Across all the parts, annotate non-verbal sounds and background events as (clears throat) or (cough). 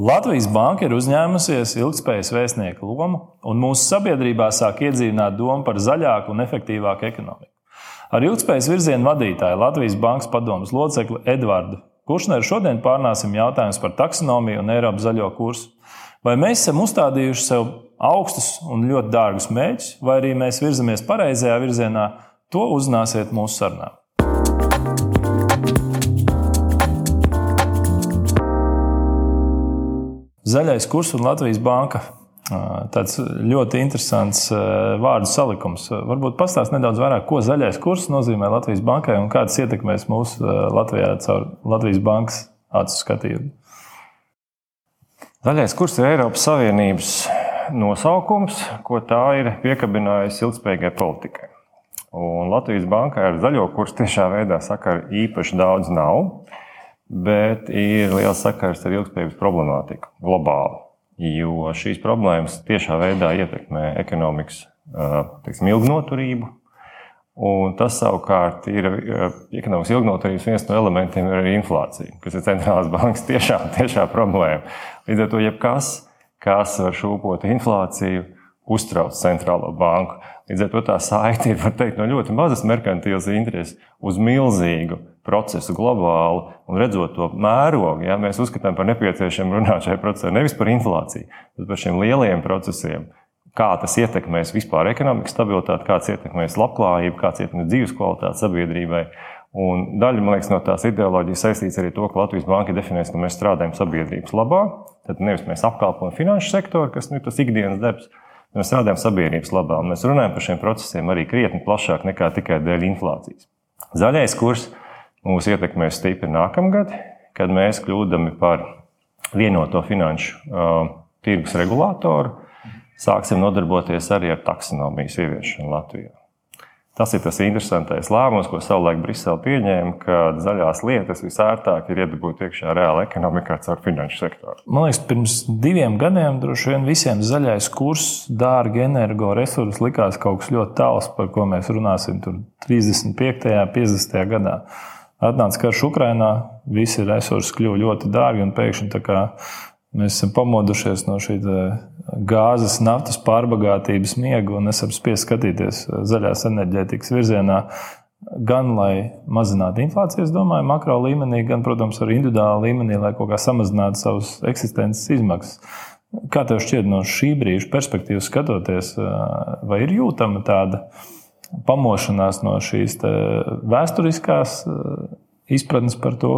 Latvijas Banka ir uzņēmusies ilgspējas vēstnieku lomu, un mūsu sabiedrībā sāk iedzīvināt domu par zaļāku un efektīvāku ekonomiku. Ar ilgspējas virzienu vadītāju Latvijas Bankas padomus locekli Edvardu Kušneru šodien pārnāsim jautājumus par taksonomiju un Eiropas zaļo kursu. Vai mēs esam uzstādījuši sev augstus un ļoti dārgus mērķus, vai arī mēs virzamies pareizajā virzienā, to uzzināsiet mūsu sarunā. Zaļais kurs un Latvijas banka. Tāds ļoti interesants vārdu salikums. Varbūt pastāst nedaudz vairāk, ko zaļais kurs nozīmē Latvijas bankai un kādas ietekmēs mūsu Latvijā caur Latvijas bankas acu skatījumu. Zaļais kurs ir Eiropas Savienības nosaukums, ko tā ir piekabinājusi ilgspējīgai politikai. Un Latvijas bankai ar zaļo kursu tiešā veidā sakara īpaši daudz nav bet ir liels sakars ar ilgspējības problemātiku globāli. Jo šīs problēmas tiešā veidā ietekmē ekonomikas teiksim, ilgnoturību. Un tas savukārt ir ekonomikas ilgnoturības viens no elementiem, ir arī inflācija, kas ir centrālās (laughs) bankas tiešā, tiešā problēma. Līdz ar to jebkas, kas var šūpot inflāciju, uztrauc centrālo banku. Līdz ar to tā saite ir teikt, no ļoti mazas merkantīlas intereses uz milzīgu procesu globāli un redzot to mērogu, ja, mēs uzskatām par nepieciešamu runāt šajā procesā nevis par inflāciju, bet par šiem lielajiem procesiem. Kā tas ietekmēs vispār ekonomikas stabilitāti, kāds ietekmēs labklājību, kāds ietekmēs dzīves kvalitāti sabiedrībai. Un daļa liekas, no tās ideoloģijas saistīts arī to, ka Latvijas Banka definēs, ka mēs strādājam sabiedrības labā. Tad nevis mēs apkalpojam finanšu sektoru, kas ir tas ikdienas darbs, bet mēs strādājam sabiedrības labā. Un mēs runājam par šiem procesiem arī krietni plašāk nekā tikai dēļ inflācijas. Zaļais kurs mūs ietekmēs stipri nākamgad, kad mēs kļūdami par vienoto finanšu uh, tirgus regulātoru, sāksim nodarboties arī ar taksonomijas ieviešanu Latvijā. Tas ir tas interesantais lēmums, ko savulaik Brisele pieņēma, ka zaļās lietas visērtāk ir iedabūt iekšā reāla ekonomikā caur finanšu sektoru. Man liekas, pirms diviem gadiem droši vien visiem zaļais kurs, dārgi energoresursi likās kaut kas ļoti tāls, par ko mēs runāsim 35. un 50. gadā. Atnāca karš Ukrajinā, visi resursi kļuva ļoti dārgi un pēkšņi mēs esam pamodušies no šī gāzes, naftas pārbagātības miega un esam spiest skatīties zaļās enerģētikas virzienā. Gan lai mazinātu inflāciju, es domāju, makro līmenī, gan, protams, arī individuālā līmenī, lai kaut kā samazinātu savas eksistences izmaksas. Kā tev šķiet no šī brīža perspektīvas skatoties, vai ir jūtama tāda pamošanās no šīs vēsturiskās eh, izpratnes par to,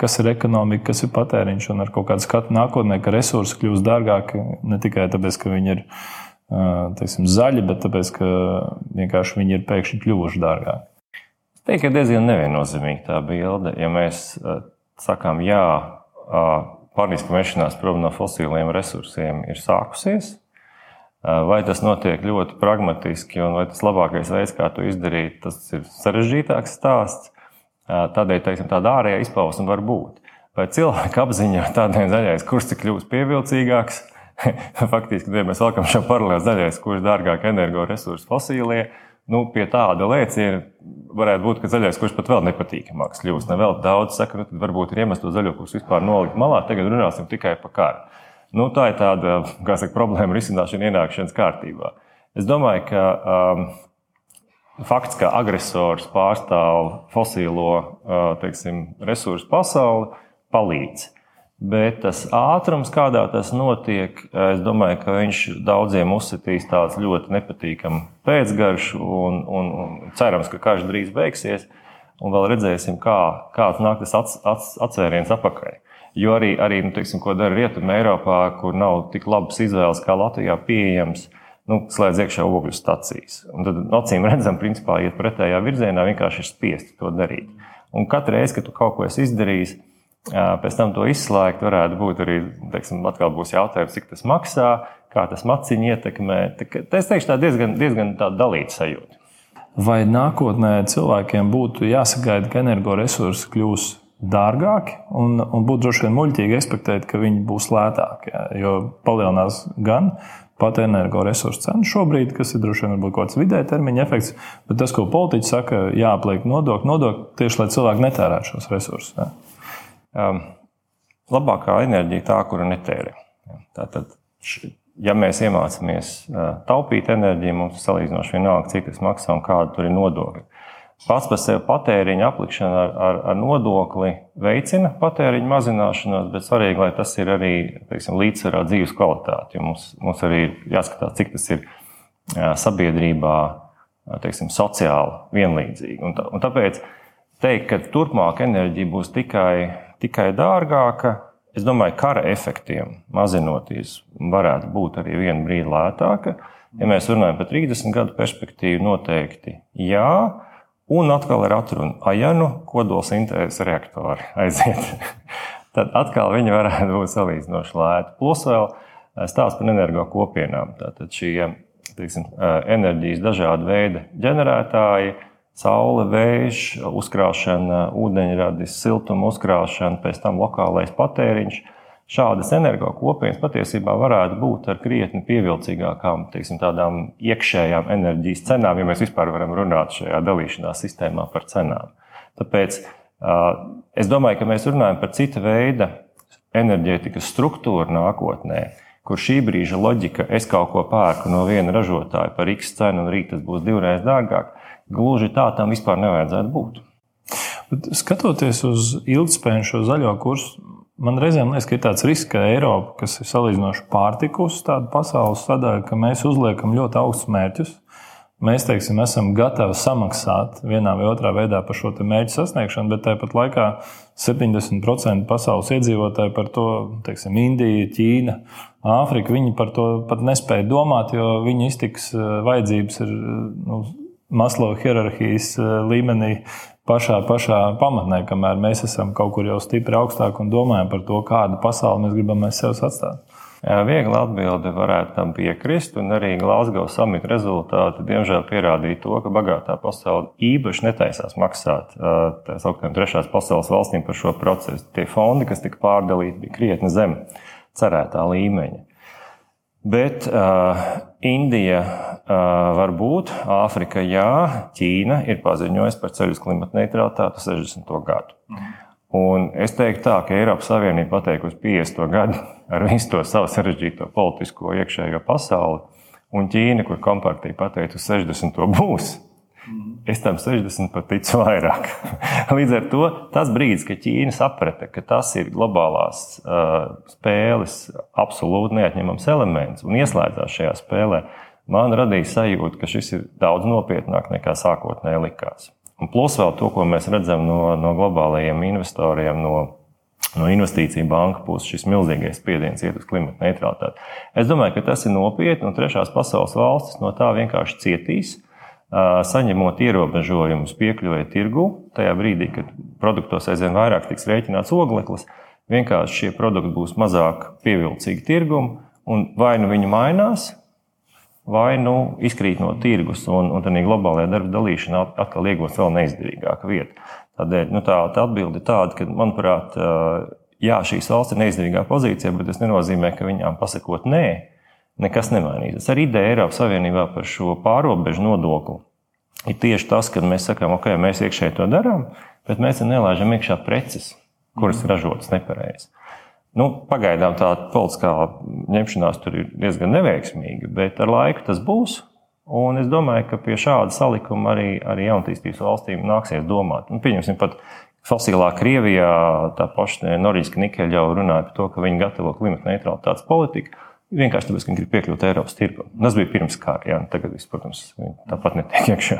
kas ir ekonomika, kas ir patēriņš, un ar kaut kādu skatu nākotnē, ka resursi kļūs dārgāki ne tikai tāpēc, ka viņi ir eh, teiksim, zaļi, bet tāpēc, ka vienkārši viņi ir pēkšņi kļuvuši dārgāki. Es teiktu, ka diezgan neviennozīmīga tā bilde. Ja mēs eh, sakām, jā, pārnīska mešanās prom no fosiliem resursiem ir sākusies, Vai tas notiek ļoti pragmatiski, un vai tas labākais veids, kā to izdarīt, tas ir sarežģītāks stāsts. Tādēļ teiksim, tāda ārējā izpausme var būt. Vai cilvēka apziņā tādiem zaļais kurs ir kļuvis pievilcīgāks? (laughs) Faktiski, ja mēs valkam šo paralēlu zaļais kurs, dārgāk energoresursi fosīlie, nu, pie tāda lēciena varētu būt, ka zaļais kurs pat vēl nepatīkamāks kļūst. Ne vēl daudz saka, nu, tad varbūt ir iemesls to zaļo kursu vispār nolikt malā, tagad runāsim tikai par karu. Nu, tā ir tāda saka, problēma risināšana ienākšanas kārtībā. Es domāju, ka um, fakts, ka agresors pārstāv fosīlo uh, teiksim, resursu pasauli, palīdz. Bet tas ātrums, kādā tas notiek, es domāju, ka viņš daudziem uzsitīs tāds ļoti nepatīkams pēcgarš, un, un, un cerams, ka karš drīz beigsies, un vēl redzēsim, kā, kāds nāk tas ats, ats, atsvēriens apakaļ. Jo arī, arī nu, teiksim, ko dara Rietumē, Eiropā, kur nav tik labas izvēles kā Latvijā, pieejams, nu, slēdz iekšā ogļu stācijas. Tad acīm redzam, principā, iet pretējā virzienā, vienkārši ir spiesti to darīt. Un katru reizi, kad tu kaut ko esi izdarījis, pēc tam to izslēgt, varētu būt arī, teiksim, jautājums, cik tas maksā, kā tas maciņu ietekmē. Tā, es teikšu, tā diezgan, diezgan tā dalīta sajūta. Vai nākotnē cilvēkiem būtu jāsagaida, ka energoresursi kļūs dārgāki, un, un būtu droši vien muļķīgi ekspektēt, ka viņi būs lētāki. Jā, jo palielinās gan pat energoresursu cenu šobrīd, kas ir droši vien kaut kāds vidēja termiņa efekts, bet tas, ko politiķi saka, jāapliek nodokļi, nodokļi tieši lai cilvēki netērētu šos resursus. Jā. Um. labākā enerģija tā, kura netērē. Tātad, ja mēs iemācāmies taupīt enerģiju, mums ir salīdzinoši vienalga, cik tas maksā un kāda tur ir nodokļi. Pats par sevi patēriņa aplikšana ar, ar, ar nodokli veicina patēriņa mazināšanos, bet svarīgi, lai tas ir arī teiksim, līdzsvarā dzīves kvalitāte. Mums, mums arī ir jāskatās, cik tas ir sabiedrībā teiksim, sociāli vienlīdzīgi. Un, tā, un tāpēc teikt, ka turpmāk enerģija būs tikai, tikai dārgāka, es domāju, kara efektiem mazinoties, varētu būt arī vienu brīdi lētāka. Ja mēs runājam par 30 gadu perspektīvu, noteikti jā. Un atkal ir atruna, ah, ja nu kodolsintēzes reaktori aiziet, (laughs) tad atkal viņi varētu būt salīdzinoši lēti. Plus vēl stāsts par energo kopienām. Tātad šie teiksim, enerģijas dažādi veidi ģenerētāji, saule, vējš, uzkrāšana, ūdeņradis, siltuma uzkrāšana, pēc tam lokālais patēriņš. Šādas energokopienas patiesībā varētu būt ar krietni pievilcīgākām, teiksim, iekšējām enerģijas cenām, ja mēs vispār varam runāt šajā dalīšanās sistēmā par cenām. Tāpēc es domāju, ka mēs runājam par cita veida enerģētikas struktūru nākotnē, kur šī brīža loģika, es kaut ko pērku no viena ražotāja par x cenu, un rīt tas būs divreiz dārgāk, Gluži tā tam vispār nevajadzētu būt. Bet skatoties uz ilgspējīgu šo zaļo kursu, man reizēm liekas, ka ir tāds risks, ka Eiropa, kas ir salīdzinoši pārtikusi tādu pasaules sadaļu, ka mēs uzliekam ļoti augstus mērķus. Mēs teiksim, esam gatavi samaksāt vienā vai otrā veidā par šo mērķu sasniegšanu, bet tāpat laikā 70% pasaules iedzīvotāji par to, teiksim, Indija, Ķīna, Āfrika, viņi par to pat nespēja domāt, jo viņu iztiks eh, vajadzības ir nu, Maslow hierarhijas eh, līmenī pašā, pašā pamatnē, kamēr mēs esam kaut kur jau stipri augstāk un domājam par to, kādu pasauli mēs gribam aiz sevis atstāt. Jā, viegli atbilde varētu tam piekrist, un arī Glasgow samita rezultāti diemžēl pierādīja to, ka bagātā pasaule īpaši netaisās maksāt tā sauktām trešās pasaules valstīm par šo procesu. Tie fondi, kas tika pārdalīti, bija krietni zem cerētā līmeņa. Bet uh, Indija var būt, Āfrika jā, Ķīna ir paziņojusi par ceļu uz klimata neutralitāti 60. gadu. Un es teiktu, tā, ka Eiropas Savienība pateikusi 50. gadu ar visu to savu sarežģīto politisko iekšējo pasauli, un Ķīna, kur kompartija pateikusi 60. būs. Es tam 60 pat ticu vairāk. (laughs) Līdz ar to tas brīdis, kad Ķīna saprata, ka tas ir globālās uh, spēles absolūti neatņemams elements un ieslēdzās šajā spēlē, man radīja sajūta, ka šis ir daudz nopietnāk nekā sākotnēji likās. Un plus vēl to, ko mēs redzam no, no globālajiem investoriem, no, no investīciju banka puses, šis milzīgais spiediens iet uz klimata neutralitāti. Es domāju, ka tas ir nopietni, un trešās pasaules valstis no tā vienkārši cietīs saņemot ierobežojumus piekļuvēji tirgu, tajā brīdī, kad produktos aizvien vairāk tiks rēķināts ogleklis, vienkārši šie produkti būs mazāk pievilcīgi tirgumu, un vai nu viņi mainās, vai nu izkrīt no tirgus, un, un tādā globālajā darba dalīšanā atkal iegūst vēl neizdevīgāka vieta. Tādēļ nu, tā, tā atbilde ir tāda, ka, manuprāt, jā, šīs valsts ir neizdevīgā pozīcijā, bet tas nenozīmē, ka viņām pasakot nē, nekas nemainīsies. Arī ideja Eiropas Savienībā par šo pārobežu nodokli ir tieši tas, ka mēs sakām, ok, mēs iekšēji to darām, bet mēs nelaižam iekšā preces, kuras ir ražotas nepareizi. Nu, pagaidām tā politiskā ņemšanās tur ir diezgan neveiksmīga, bet ar laiku tas būs. Un es domāju, ka pie šāda salikuma arī, arī jaunatīstības valstīm nāksies domāt. Nu, pieņemsim, pat fosilā Krievijā tā paša Norīska Nikeļa jau runāja par to, ka viņi gatavo klimata neutralitātes politiku. Vienkārši tāpēc, ka viņi grib piekļūt Eiropas tirgum. Tas bija pirms kara, jā, tagad viss, protams, tāpat netiek iekšā.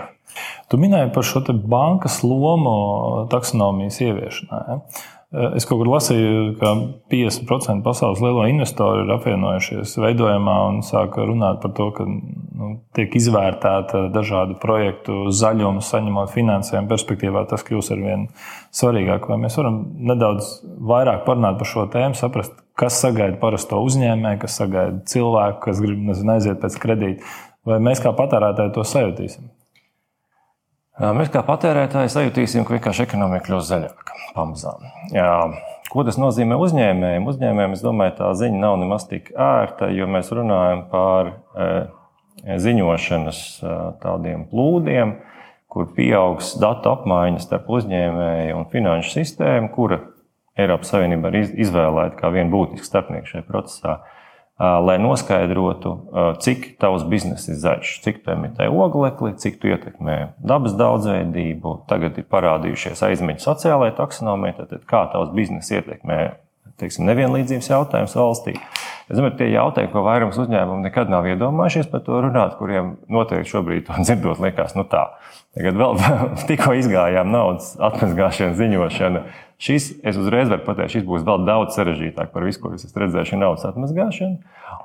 Tu minēji par šo bankas lomu taksonomijas ieviešanā. Ja? Es kaut kur lasīju, ka 50% pasaules lielo investoru ir apvienojušies veidojumā un sāka runāt par to, ka nu, tiek izvērtēta dažādu projektu zaļumu, saņemot finansējumu. Perspektīvā tas kļūs ar vien svarīgāk. Vai mēs varam nedaudz vairāk parunāt par šo tēmu, saprast, kas sagaida parasto uzņēmēju, kas sagaida cilvēku, kas grib nezinu, aiziet pēc kredīta, vai mēs kā patērētāji to sajutīsim? Mēs kā patērētāji sajutīsim, ka vienkārši ekonomika kļūs zaļāka pamazām. Jā. Ko tas nozīmē uzņēmējiem? Uzņēmējiem, es domāju, tā ziņa nav nemaz tik ērta, jo mēs runājam par ziņošanas tādiem plūdiem, kur pieaugs datu apmaiņas starp uzņēmēju un finanšu sistēmu, kura Eiropas Savienība ir izvēlēta kā vienu būtisku starpnieku šajā procesā, lai noskaidrotu, cik tavs biznesa ir zaļš, cik tu emitē oglekli, cik tu ietekmē dabas daudzveidību. Tagad ir parādījušies aizmeņu sociālajā taksonomijā, tad kā tavs biznesa ietekmē teiksim, nevienlīdzības jautājums valstī. Es domāju, tie jautājumi, ko vairums uzņēmumu nekad nav iedomājušies par to runāt, kuriem noteikti šobrīd to dzirdot, liekas, nu tā. Tagad vēl (laughs) tikko izgājām naudas atmazgāšanu, ziņošanu. Šis, es uzreiz varu pateikt, šis būs vēl daudz sarežģītāk par visu, ko es esmu redzējis, naudas atmazgāšanu.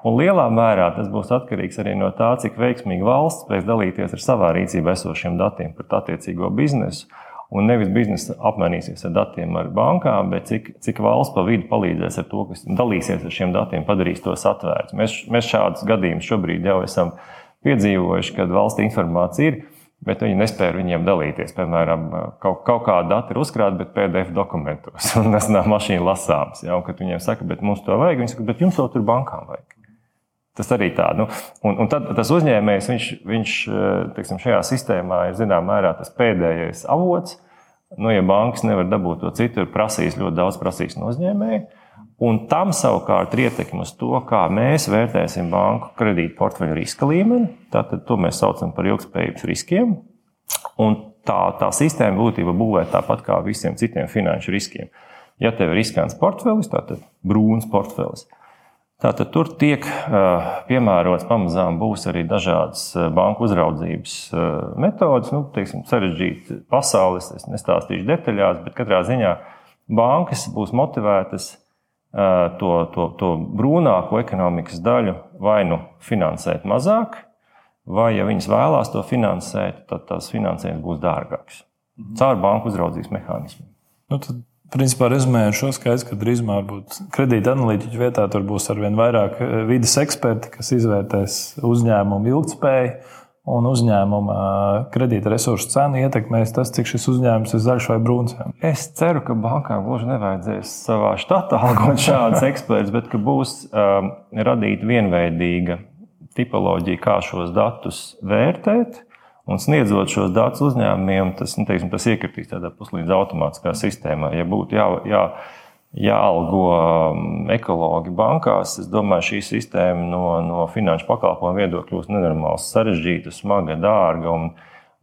Un lielā mērā tas būs atkarīgs arī no tā, cik veiksmīgi valsts spēs dalīties ar savā rīcībā esošiem datiem par attiecīgo biznesu Un nevis biznesa apmainīsies ar datiem ar bankām, bet cik, cik valsts pa vidu palīdzēs ar to, kas dalīsies ar šiem datiem, padarīs tos atvērtus. Mēs, mēs šādus gadījumus šobrīd jau esam piedzīvojuši, kad valsts informācija ir, bet viņi nespēja ar viņiem dalīties. Piemēram, kaut, kaut kāda data ir uzkrāta, bet PDF dokumentos, (laughs) un tas nav mašīna lasāms. Ja, un, kad viņiem saka, bet mums to vajag, viņi saka, bet jums to tur bankām vajag. Tas arī tā. Nu, un, un tad tas uzņēmējs, viņš, viņš teiksim, šajā sistēmā ir zināmā mērā tas pēdējais avots. Nu, ja bankas nevar dabūt to citur, prasīs ļoti daudz prasīs no uzņēmēja. Un tam savukārt ir ietekme uz to, kā mēs vērtēsim banku kredītu portfeļu riska līmeni. Tātad to mēs saucam par ilgspējības riskiem. Un tā, tā sistēma būtībā būvē tāpat kā visiem citiem finanšu riskiem. Ja tev ir riskants portfelis, tad brūns portfelis, Tātad tur tiek piemērots pamazām būs arī dažādas banku uzraudzības metodas, nu, teiksim, sarežģīta pasaules. Es nestāstīšu detaļās, bet katrā ziņā bankas būs motivētas to, to, to brūnāko ekonomikas daļu vai nu finansēt mazāk, vai, ja viņas vēlās to finansēt, tad tas finansējums būs dārgāks caur banku uzraudzības mehānismiem. Nu, tad Principā rezumējot šo skaidrs, ka drīzumā kredīta analītiķu vietā, tur būs arvien vairāk vidas eksperti, kas izvērtēs uzņēmumu ilgspēju un uzņēmuma kredīta resursu cenu ietekmēs tas, cik šis uzņēmums ir zaļš vai brūns. Es ceru, ka bankām gluži nevajadzēs savā štatā algot šādus ekspertus, bet ka būs um, radīta vienveidīga tipoloģija, kā šos datus vērtēt Un sniedzot šos datus uzņēmumiem, tas, nu, teiksim, tas iekritīs tādā puslīdz automātiskā sistēmā. Ja būtu jā, jā, jāalgo um, ekologi bankās, es domāju, šī sistēma no, no finanšu pakalpojumu viedokļa kļūst nenormāli sarežģīta, smaga, dārga. Un,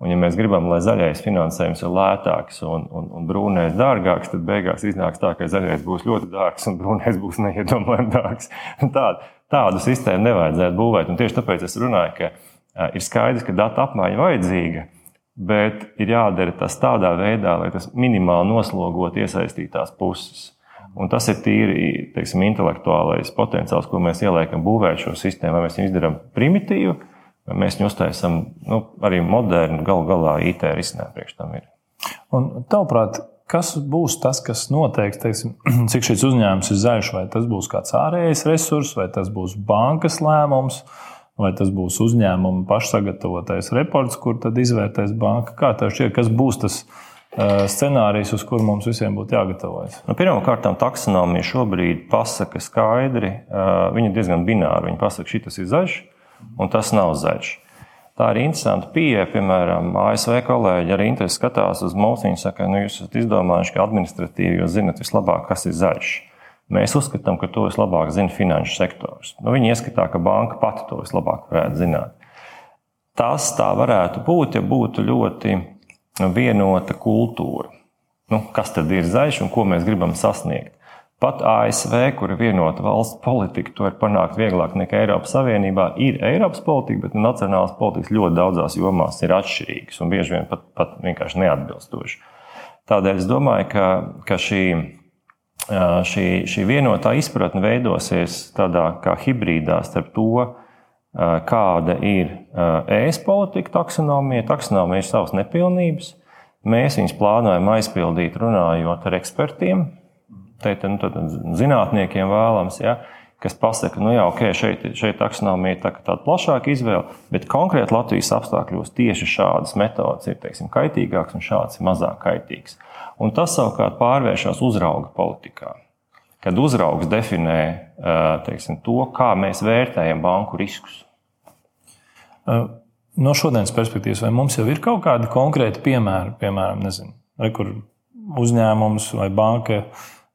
un, ja mēs gribam, lai zaļais finansējums ir lētāks un, un, un brūnais dārgāks, tad beigās iznāks tā, ka zaļais būs ļoti dārgs un brūnais būs neiedomājami dārgs. (laughs) Tādu, tādu sistēmu nevajadzētu būvēt. Un tieši tāpēc es runāju, ka ir skaidrs, ka datu apmaiņa vajadzīga, bet ir jādara tas tādā veidā, lai tas minimāli noslogot iesaistītās puses. Un tas ir tīri teiksim, intelektuālais potenciāls, ko mēs ieliekam būvēt šo sistēmu. Vai mēs viņu izdarām primitīvu, vai mēs viņu uztaisām nu, arī modernu, galu galā IT risinājumu priekš tam ir. Un, tavuprāt, kas būs tas, kas noteiks, teiksim, (clears throat) cik šis uzņēmums ir zaļš? Vai tas būs kāds ārējais resurs, vai tas būs bankas lēmums? Vai tas būs uzņēmuma pašsagatavotais reports, kur tad izvērtēs banka. Kā tev šķiet, kas būs tas scenārijs, uz kur mums visiem būtu jāgatavojas? Nu, Pirmkārt, taksonomija šobrīd pasaka skaidri, uh, viņa ir diezgan bināra. Viņa pasaka, šis ir zaļš un tas nav zaļš. Tā ir interesanta pieeja. Piemēram, ASV kolēģi arī interesi skatās uz mums. Viņi saka, ka nu, jūs esat izdomājuši, ka administratīvi jūs zinat vislabāk, kas ir zaļš. Mēs uzskatām, ka to vislabāk zina finanšu sektors. Nu, viņi ieskatā, ka banka pati to vislabāk varētu zināt. Tas tā varētu būt, ja būtu ļoti vienota kultūra. Nu, kas tad ir zaļš un ko mēs gribam sasniegt? Pat ASV, kur ir vienota valsts politika, to ir panākt vieglāk nekā Eiropas Savienībā. Ir Eiropas politika, bet nacionālās politikas ļoti daudzās jomās ir atšķirīgas un bieži vien pat, pat vienkārši neatbilstošas. Tādēļ es domāju, ka, ka šī šī, šī vienotā izpratne veidosies tādā kā hibrīdā starp to, kāda ir ēst politika, taksonomija. Taksonomija ir savas nepilnības. Mēs viņus plānojam aizpildīt runājot ar ekspertiem, teikt, nu, zinātniekiem vēlams. Ja, kas pasaka, nu, jā, ok, šeit, šeit taksonomija ir tā, tāda plašāka izvēle, bet konkrēti Latvijas apstākļos tieši šādas metodas ir teiksim, kaitīgākas un šāds ir mazāk kaitīgs. Un tas savukārt pārvēršas uzrauga politikā. Kad uzraugs definē teiksim, to, kā mēs vērtējam banku riskus. No šodienas perspektīvas, vai mums jau ir kaut kādi konkrēti piemēri, piemēram, nezinu, re, kur uzņēmums vai banka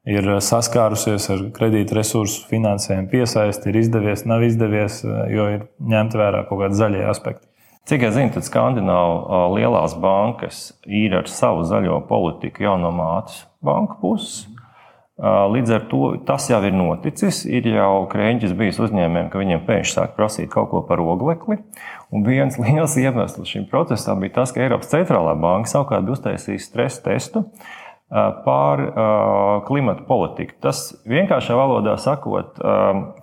ir saskārusies ar kredīta resursu finansējumu piesaisti, ir izdevies, nav izdevies, jo ir ņemta vērā kaut kādi zaļie aspekti. Cik es zinu, tad Skandināvu lielās bankas ir ar savu zaļo politiku jau no mātes banka puses. Līdz ar to tas jau ir noticis. Ir jau krēķis bijis uzņēmējiem, ka viņiem pēkšņi sāk prasīt kaut ko par oglekli. Un viens (laughs) liels iemesls šim procesam bija tas, ka Eiropas centrālā banka savukārt bija uztaisījusi stresa testu par klimatu politiku. Tas vienkāršā valodā sakot,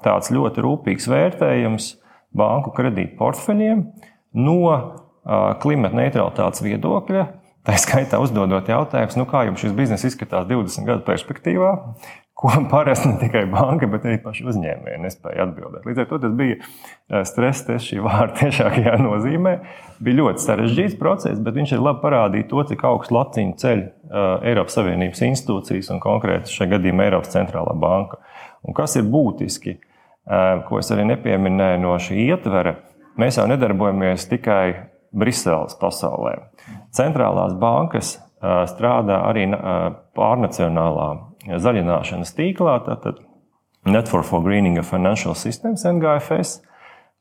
tāds ļoti rūpīgs vērtējums banku kredītu portfeļiem no klimata neutralitātes viedokļa. Tā skaitā uzdodot jautājumus, nu, kā jums šis bizness izskatās 20 gadu perspektīvā, ko parasti ne tikai banka, bet arī paši uzņēmēji nespēja atbildēt. Līdz ar to tas bija stress tests šī vārda tiešākajā nozīmē. Bija ļoti sarežģīts process, bet viņš ir labi parādījis to, cik augstu laciņu ceļ Eiropas Savienības institūcijas un konkrēti šajā gadījumā Eiropas centrālā banka. Un kas ir būtiski, ko es arī nepieminēju no šī ietvera, mēs jau nedarbojamies tikai Briseles pasaulē. Centrālās bankas strādā arī pārnacionālā zaļināšanas tīklā, tātad Network for Greening of Financial Systems, NGFS,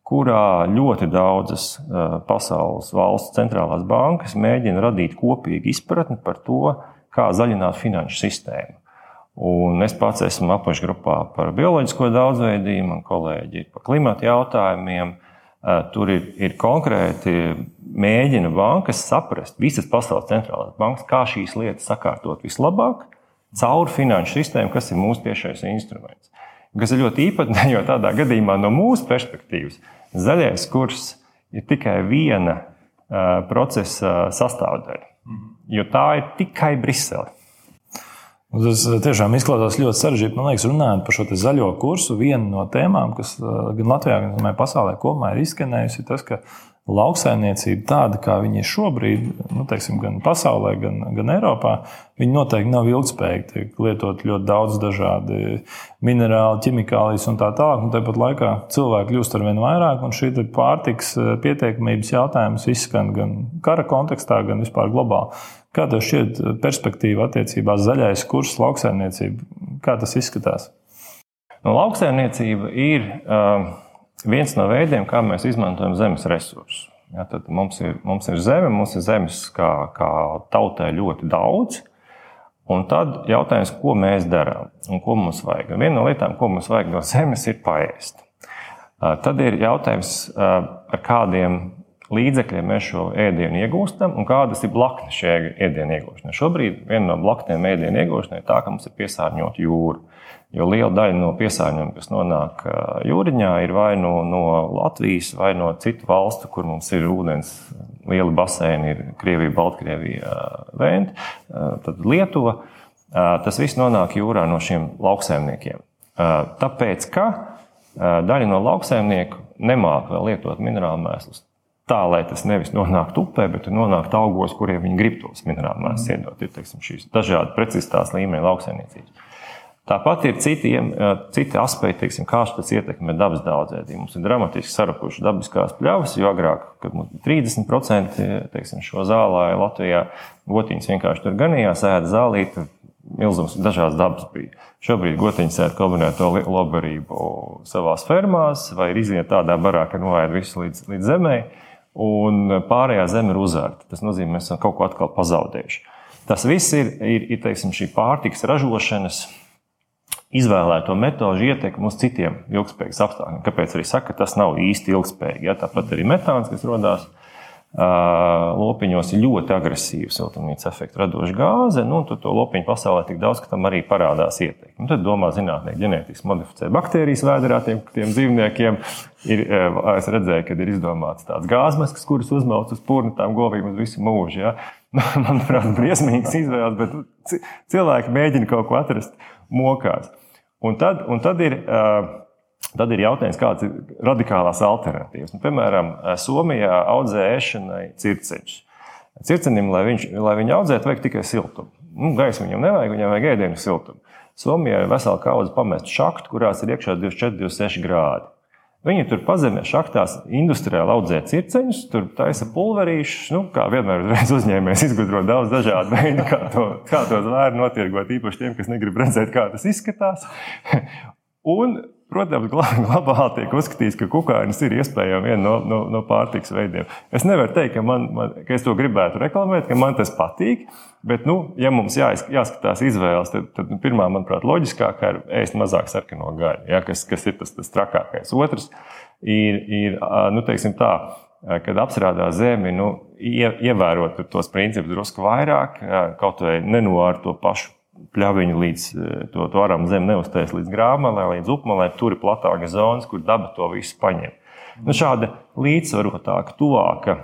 kurā ļoti daudzas pasaules valsts centrālās bankas mēģina radīt kopīgu izpratni par to, kā zaļināt finanšu sistēmu. Un es pats esmu apakšgrupā par bioloģisko daudzveidību, man kolēģi ir par klimatu jautājumiem. Tur ir, ir konkrēti mēģina bankas saprast, visas pasaules centrālās bankas, kā šīs lietas sakārtot vislabāk caur finanšu sistēmu, kas ir mūsu tiešais instruments. Kas ir ļoti īpatnēji, (laughs) jo tādā gadījumā no mūsu perspektīvas zaļais kurs ir tikai viena uh, procesa sastāvdaļa. Jo tā ir tikai Brisele. Tas tiešām izklausās ļoti sarežģīti. Man liekas, runājot par šo zaļo kursu, viena no tēmām, kas gan Latvijā, gan pasaulē kopumā ir izskanējusi, ir tas, ka lauksaimniecība tāda, kā viņi ir šobrīd, nu, teiksim, gan pasaulē, gan, gan Eiropā, viņi noteikti nav ilgspējīgi. Tiek lietot ļoti daudz dažādu minerālu, ķimikālijas un tā tālāk. Un tāpat laikā cilvēki kļūst ar vien vairāk, un šī pārtiks eh, pietiekamības jautājums izskan gan kara kontekstā, gan vispār globāli. Kā tev šķiet perspektīva attiecībā zaļais kurs, lauksaimniecību? Kā tas izskatās? Nu, lauksaimniecība ir. Uh viens no veidiem, kā mēs izmantojam zemes resursus. Ja, tad mums ir, mums ir zeme, mums ir zemes kā, kā tautai ļoti daudz. Un tad jautājums, ko mēs darām un ko mums vajag. Un viena no lietām, ko mums vajag no zemes, ir paēst. Tad ir jautājums, ar kādiem līdzekļiem mēs šo ēdienu iegūstam un kādas ir blaknes šajā ēdienu iegūšanai. Šobrīd viena no blaknēm ēdienu iegūšanai ir tā, ka mums ir piesārņota jūra. Jo liela daļa no piesārņojuma, kas nonāk jūriņā, ir vai no, no Latvijas, vai no citu valstu, kur mums ir ūdens, liela baseini, ir Krievija, Baltkrievija, Vēnta, tad Lietuva. Tas viss nonāk jūrā no šiem lauksaimniekiem. Tāpēc, ka daļa no lauksaimnieku nemāca vēl lietot minerālu mēslus tā, lai tas nevis nonāktu upē, bet nonāktu augos, kuriem viņi grib tos minerālu mēslus iedot. Ir teiksim, šīs dažādi precizitās līmeņa lauksaimniecības. Tāpat ir citi, citi aspekti, teiksim, kā tas ietekmē dabas daudzveidību. Mums ir dramatiski sarukušas dabiskās pļavas, jo agrāk, kad mums bija 30% teiksim, šo zālāju Latvijā, gotiņas vienkārši tur ganījās, ēda zālīti, milzums dažādas dabas bija. Šobrīd gotiņas ēd kombinēto lobarību savā fermās, vai ir iziet tādā barā, ka noēd visu līdz, līdz zemē, un pārējā zeme ir uzvērta. Tas nozīmē, ka mēs esam kaut ko atkal pazaudējuši. Tas viss ir, ir, ir teiksim, šī pārtiks ražošanas izvēlēto metožu ietekmi uz citiem ilgspējīgiem apstākļiem. Kāpēc arī saka, ka tas nav īsti ilgspējīgi? Ja? Tāpat arī metāns, kas radās lopiņos, ir ļoti agresīva siltumnīca efekta radoša gāze. Nu, tad to lopiņu pasaulē tik daudz, ka tam arī parādās ietekme. Nu, tad domā zinātnieki, ģenētiski modificē baktērijas vēdā tiem, tiem dzīvniekiem. Ir, es redzēju, ka ir izdomāts tāds gāzmaskas, kuras uzmauc uz purnu tām govīm uz visu mūžu. Ja? (laughs) Manuprāt, briesmīgs izvēles, bet cilvēki mēģina kaut ko atrast mokās. Un tad, un tad, ir, tad ir jautājums, kādas ir radikālās alternatīvas. Nu, piemēram, Somijā audzē ēšanai circeņus. Circenim, lai, viņš, lai viņu audzētu, vajag tikai siltumu. Nu, Gaisa viņam nevajag, viņam vajag ēdienu siltumu. Somijā ir vesela kaudze pamestu šaktu, kurās ir iekšā 24, 26 grādi. Viņi tur pazemē šachtās industriāli audzē circeņus, tur taisa pulverīšus. Nu, kā vienmēr uzņēmējs izgudro daudz dažādu veidu, kā to, kā to zvēru notirgot, īpaši tiem, kas negrib redzēt, kā tas izskatās. (laughs) Un Protams, (laughs) globāli tiek uzskatīts, ka kukainis ir iespējams viena no, no, no pārtikas veidiem. Es nevaru teikt, ka, man, man, ka es to gribētu reklamēt, ka man tas patīk. Bet, nu, ja mums jāiz, jāskatās izvēles, tad, tad pirmā, manuprāt, loģiskākā ir ēst mazāk sarkano gaļu, ja, kas, kas ir tas, tas trakākais. Otrs ir, ir nu, tā, kad apstrādā zemi, nu, ievērot tos principus drusku vairāk, kaut vai nenoārt to pašu pļaviņu līdz eh, to, to aram zemi neuztais līdz grāmatā, līdz upmalē. Tur ir platāka zonas, kur daba to visu paņem. Nu, šāda līdzsvarotāka, tuvāka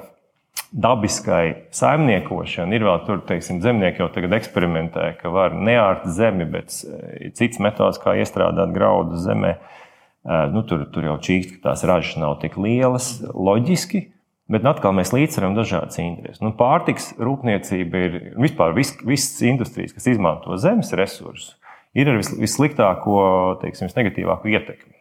dabiskai saimniekošana ir vēl tur, teiksim, zemnieki jau tagad eksperimentē, ka var neārt zemi, bet eh, cits metods, kā iestrādāt graudu zemē. Eh, nu, tur, tur jau čīkst, ka tās ražas nav tik lielas, loģiski, Bet atkal mēs līdzsveram dažādas intereses. Nu, pārtiks rūpniecība ir vispār vis, visas industrijas, kas izmanto zemes resursus, ir ar vis, vissliktāko, teiksim, negatīvāko ietekmi.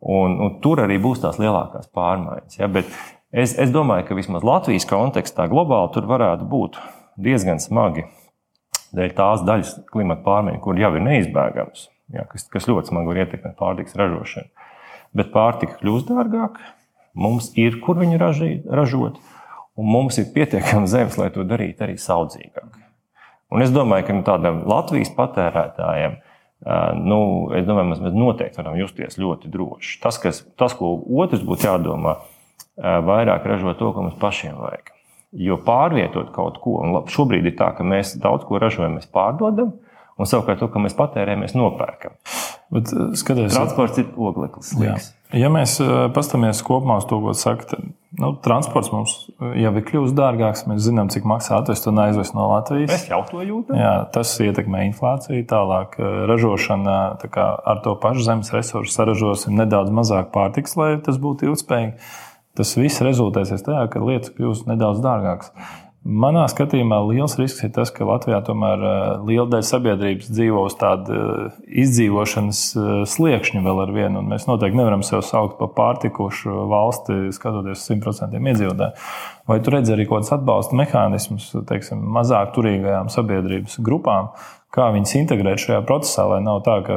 Un, un tur arī būs tās lielākās pārmaiņas. Ja? Bet es, es domāju, ka vismaz Latvijas kontekstā globāli tur varētu būt diezgan smagi dēļ tās daļas klimata pārmaiņu, kur jau ir neizbēgamas, ja? kas, kas ļoti smagi var ietekmēt pārtiks ražošanu. Bet pārtika kļūst dārgāka Mums ir, kur viņu ražīt, ražot, un mums ir pietiekami zemes, lai to darītu arī saudzīgāk. Un es domāju, ka nu, tādam Latvijas patērētājam, nu, es domāju, mēs noteikti varam justies ļoti droši. Tas, kas, tas, ko otrs būtu jādomā, vairāk ražot to, ko mums pašiem vajag. Jo pārvietot kaut ko, un šobrīd ir tā, ka mēs daudz ko ražojam, mēs pārdodam, un savukārt to, ko mēs patērējam, mēs nopērkam. Bet, skaties, Transports ir ogleklis. Ja mēs paskatāmies kopumā uz to, ko saka, tad nu, transports mums jau ir kļuvis dārgāks. Mēs zinām, cik maksā atvest un aizvest no Latvijas. Mēs jau to jūtam. Jā, tas ietekmē inflāciju. Tālāk ražošana tā ar to pašu zemes resursu saražosim nedaudz mazāk pārtiks, lai tas būtu ilgspējīgi. Tas viss rezultēsies tajā, ka lietas kļūs nedaudz dārgākas. Manā skatījumā liels risks ir tas, ka Latvijā tomēr eh, liela daļa sabiedrības dzīvo uz tādu eh, izdzīvošanas eh, sliekšņu vēl ar vienu. Mēs noteikti nevaram sevi saukt par pārtikušu valsti, skatoties uz 100% iedzīvotāju. Vai tu redzi arī kaut kādus atbalsta mehānismus, teiksim, mazāk turīgajām sabiedrības grupām, kā viņas integrēt šajā procesā, lai nav tā, ka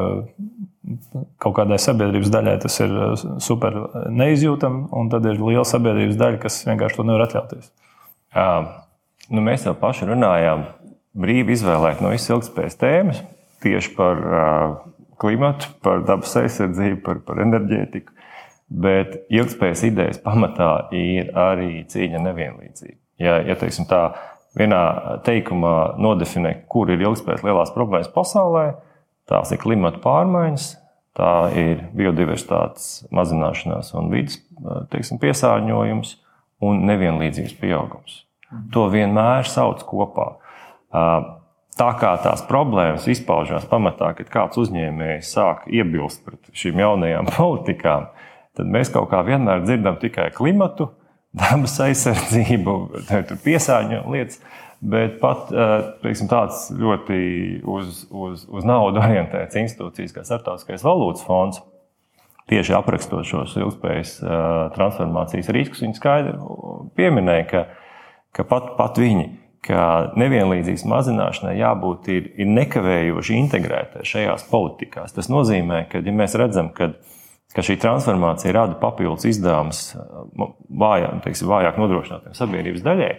kaut kādai sabiedrības daļai tas ir super neizjūtami, un tad ir liela sabiedrības daļa, kas vienkārši to nevar atļauties. Um Nu, mēs jau paši runājām, brīvi izvēlēt no visas ilgspējas tēmas tieši par uh, klimatu, par dabas aizsardzību, par, par enerģētiku. Bet ilgspējas idejas pamatā ir arī cīņa nevienlīdzība. Ja, ja teiksim, tā vienā teikumā nodefinē, kur ir ilgspējas lielās problēmas pasaulē, tās ir klimata pārmaiņas, tā ir biodiversitātes mazināšanās un vidas teiksim, piesārņojums un nevienlīdzības pieaugums. To vienmēr sauc kopā. Tā kā tās problēmas izpaužās pamatā, kad kāds uzņēmējs sāk iebilst pret šīm jaunajām (laughs) politikām, tad mēs kaut kā vienmēr dzirdam tikai klimatu, dabas aizsardzību, piesārņojumu lietas. Bet pat teiksim, tāds ļoti uz, uz, uz naudu orientēts institūcijas kā Startautiskais valūtas fonds, tieši aprakstot šos ilgspējas transformācijas riskus, viņi skaidri pieminēja, ka ka pat, pat viņi, ka nevienlīdzības mazināšanai jābūt ir, ir nekavējoši integrētai šajās politikās. Tas nozīmē, ka, ja mēs redzam, ka, ka šī transformācija rada papildus izdevumus vājāk, teiksim, vājāk nodrošinātiem sabiedrības daļai,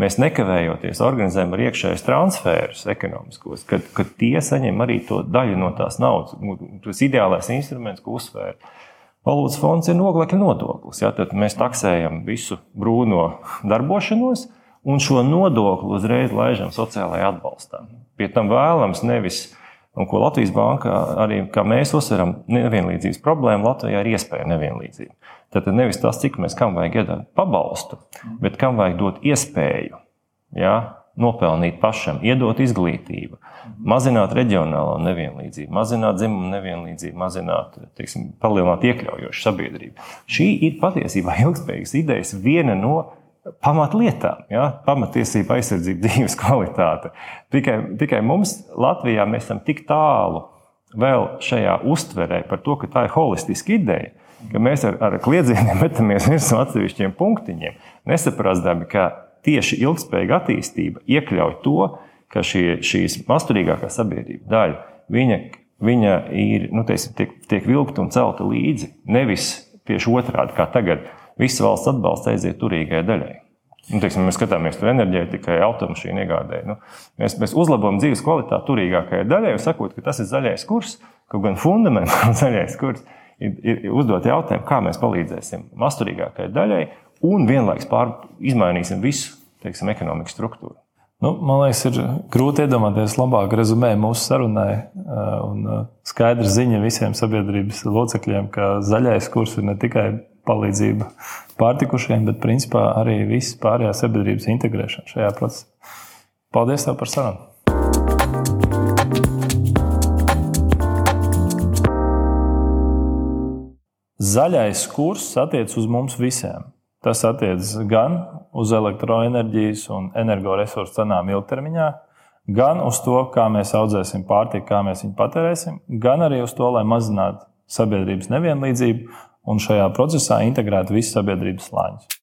mēs nekavējoties organizējam arī iekšējos transferus ekonomiskos, kad, kad tie saņem arī to daļu no tās naudas. Tas ideālais instruments, ko uzsvēra. Valūtas fonds ir noglekļa nodoklis. Ja? Tad mēs taksējam visu brūno darbošanos, un šo nodokli uzreiz laižam sociālajā atbalstā. Pie tam vēlams nevis, un ko Latvijas bankā arī mēs uzsveram, nevienlīdzības problēma Latvijā ir iespēja nevienlīdzība. Tad nevis tas, cik mēs kam vajag iedot pabalstu, bet kam vajag dot iespēju. Ja? Nopelnīt pašam, iedot izglītību, mazināt reģionālo nevienlīdzību, mazināt dzimumu nevienlīdzību, mazināt, teiksim, palielināt iekļaujošu sabiedrību. Šī ir patiesībā ilgspējīgas idejas viena no pamatlietām, ja? pamatiesība, aizsardzība, (laughs) dzīves kvalitāte. Tikai, tikai mums Latvijā mēs esam tik tālu vēl šajā uztverē par to, ka tā ir holistiska ideja, ka mēs ar, ar kliedzieniem (laughs) metamies virsū atsevišķiem punktiņiem, nesaprastami, ka tieši ilgspējīga attīstība iekļauj to, ka šie, šīs masturīgākā sabiedrība daļa, viņa, viņa ir, nu, teiksim, tiek, tiek vilkta un celta līdzi. Nevis tieši otrādi, kā tagad, viss valsts atbalsts aiziet turīgajai daļai. Nu, teiksim, mēs skatāmies uz enerģētikai, automašīnu iegādēji. Nu, mēs, mēs uzlabojam dzīves kvalitāti turīgākajai daļai, sakot, ka tas ir zaļais kurs, kaut gan fundamentāli (laughs) zaļais kurs ir, ir uzdot jautājumu, kā mēs palīdzēsim masturīgākajai daļai un vienlaikus pār, izmainīsim visu teiksim, ekonomikas struktūru. Nu, man liekas, ir grūti iedomāties labāku rezumē mūsu sarunai. Un skaidra ziņa visiem sabiedrības locekļiem, ka zaļais kurs ir ne tikai palīdzība pārtikušiem, bet principā arī viss pārējā sabiedrības integrēšana šajā procesā. Paldies tev par sarunu! Zaļais kurs attiecas uz mums visiem. Tas attiecas gan uz elektroenerģijas un energoresursu cenām ilgtermiņā, gan uz to, kā mēs audzēsim pārtiku, kā mēs viņu patērēsim, gan arī uz to, lai mazinātu sabiedrības nevienlīdzību un šajā procesā integrētu visus sabiedrības slāņus.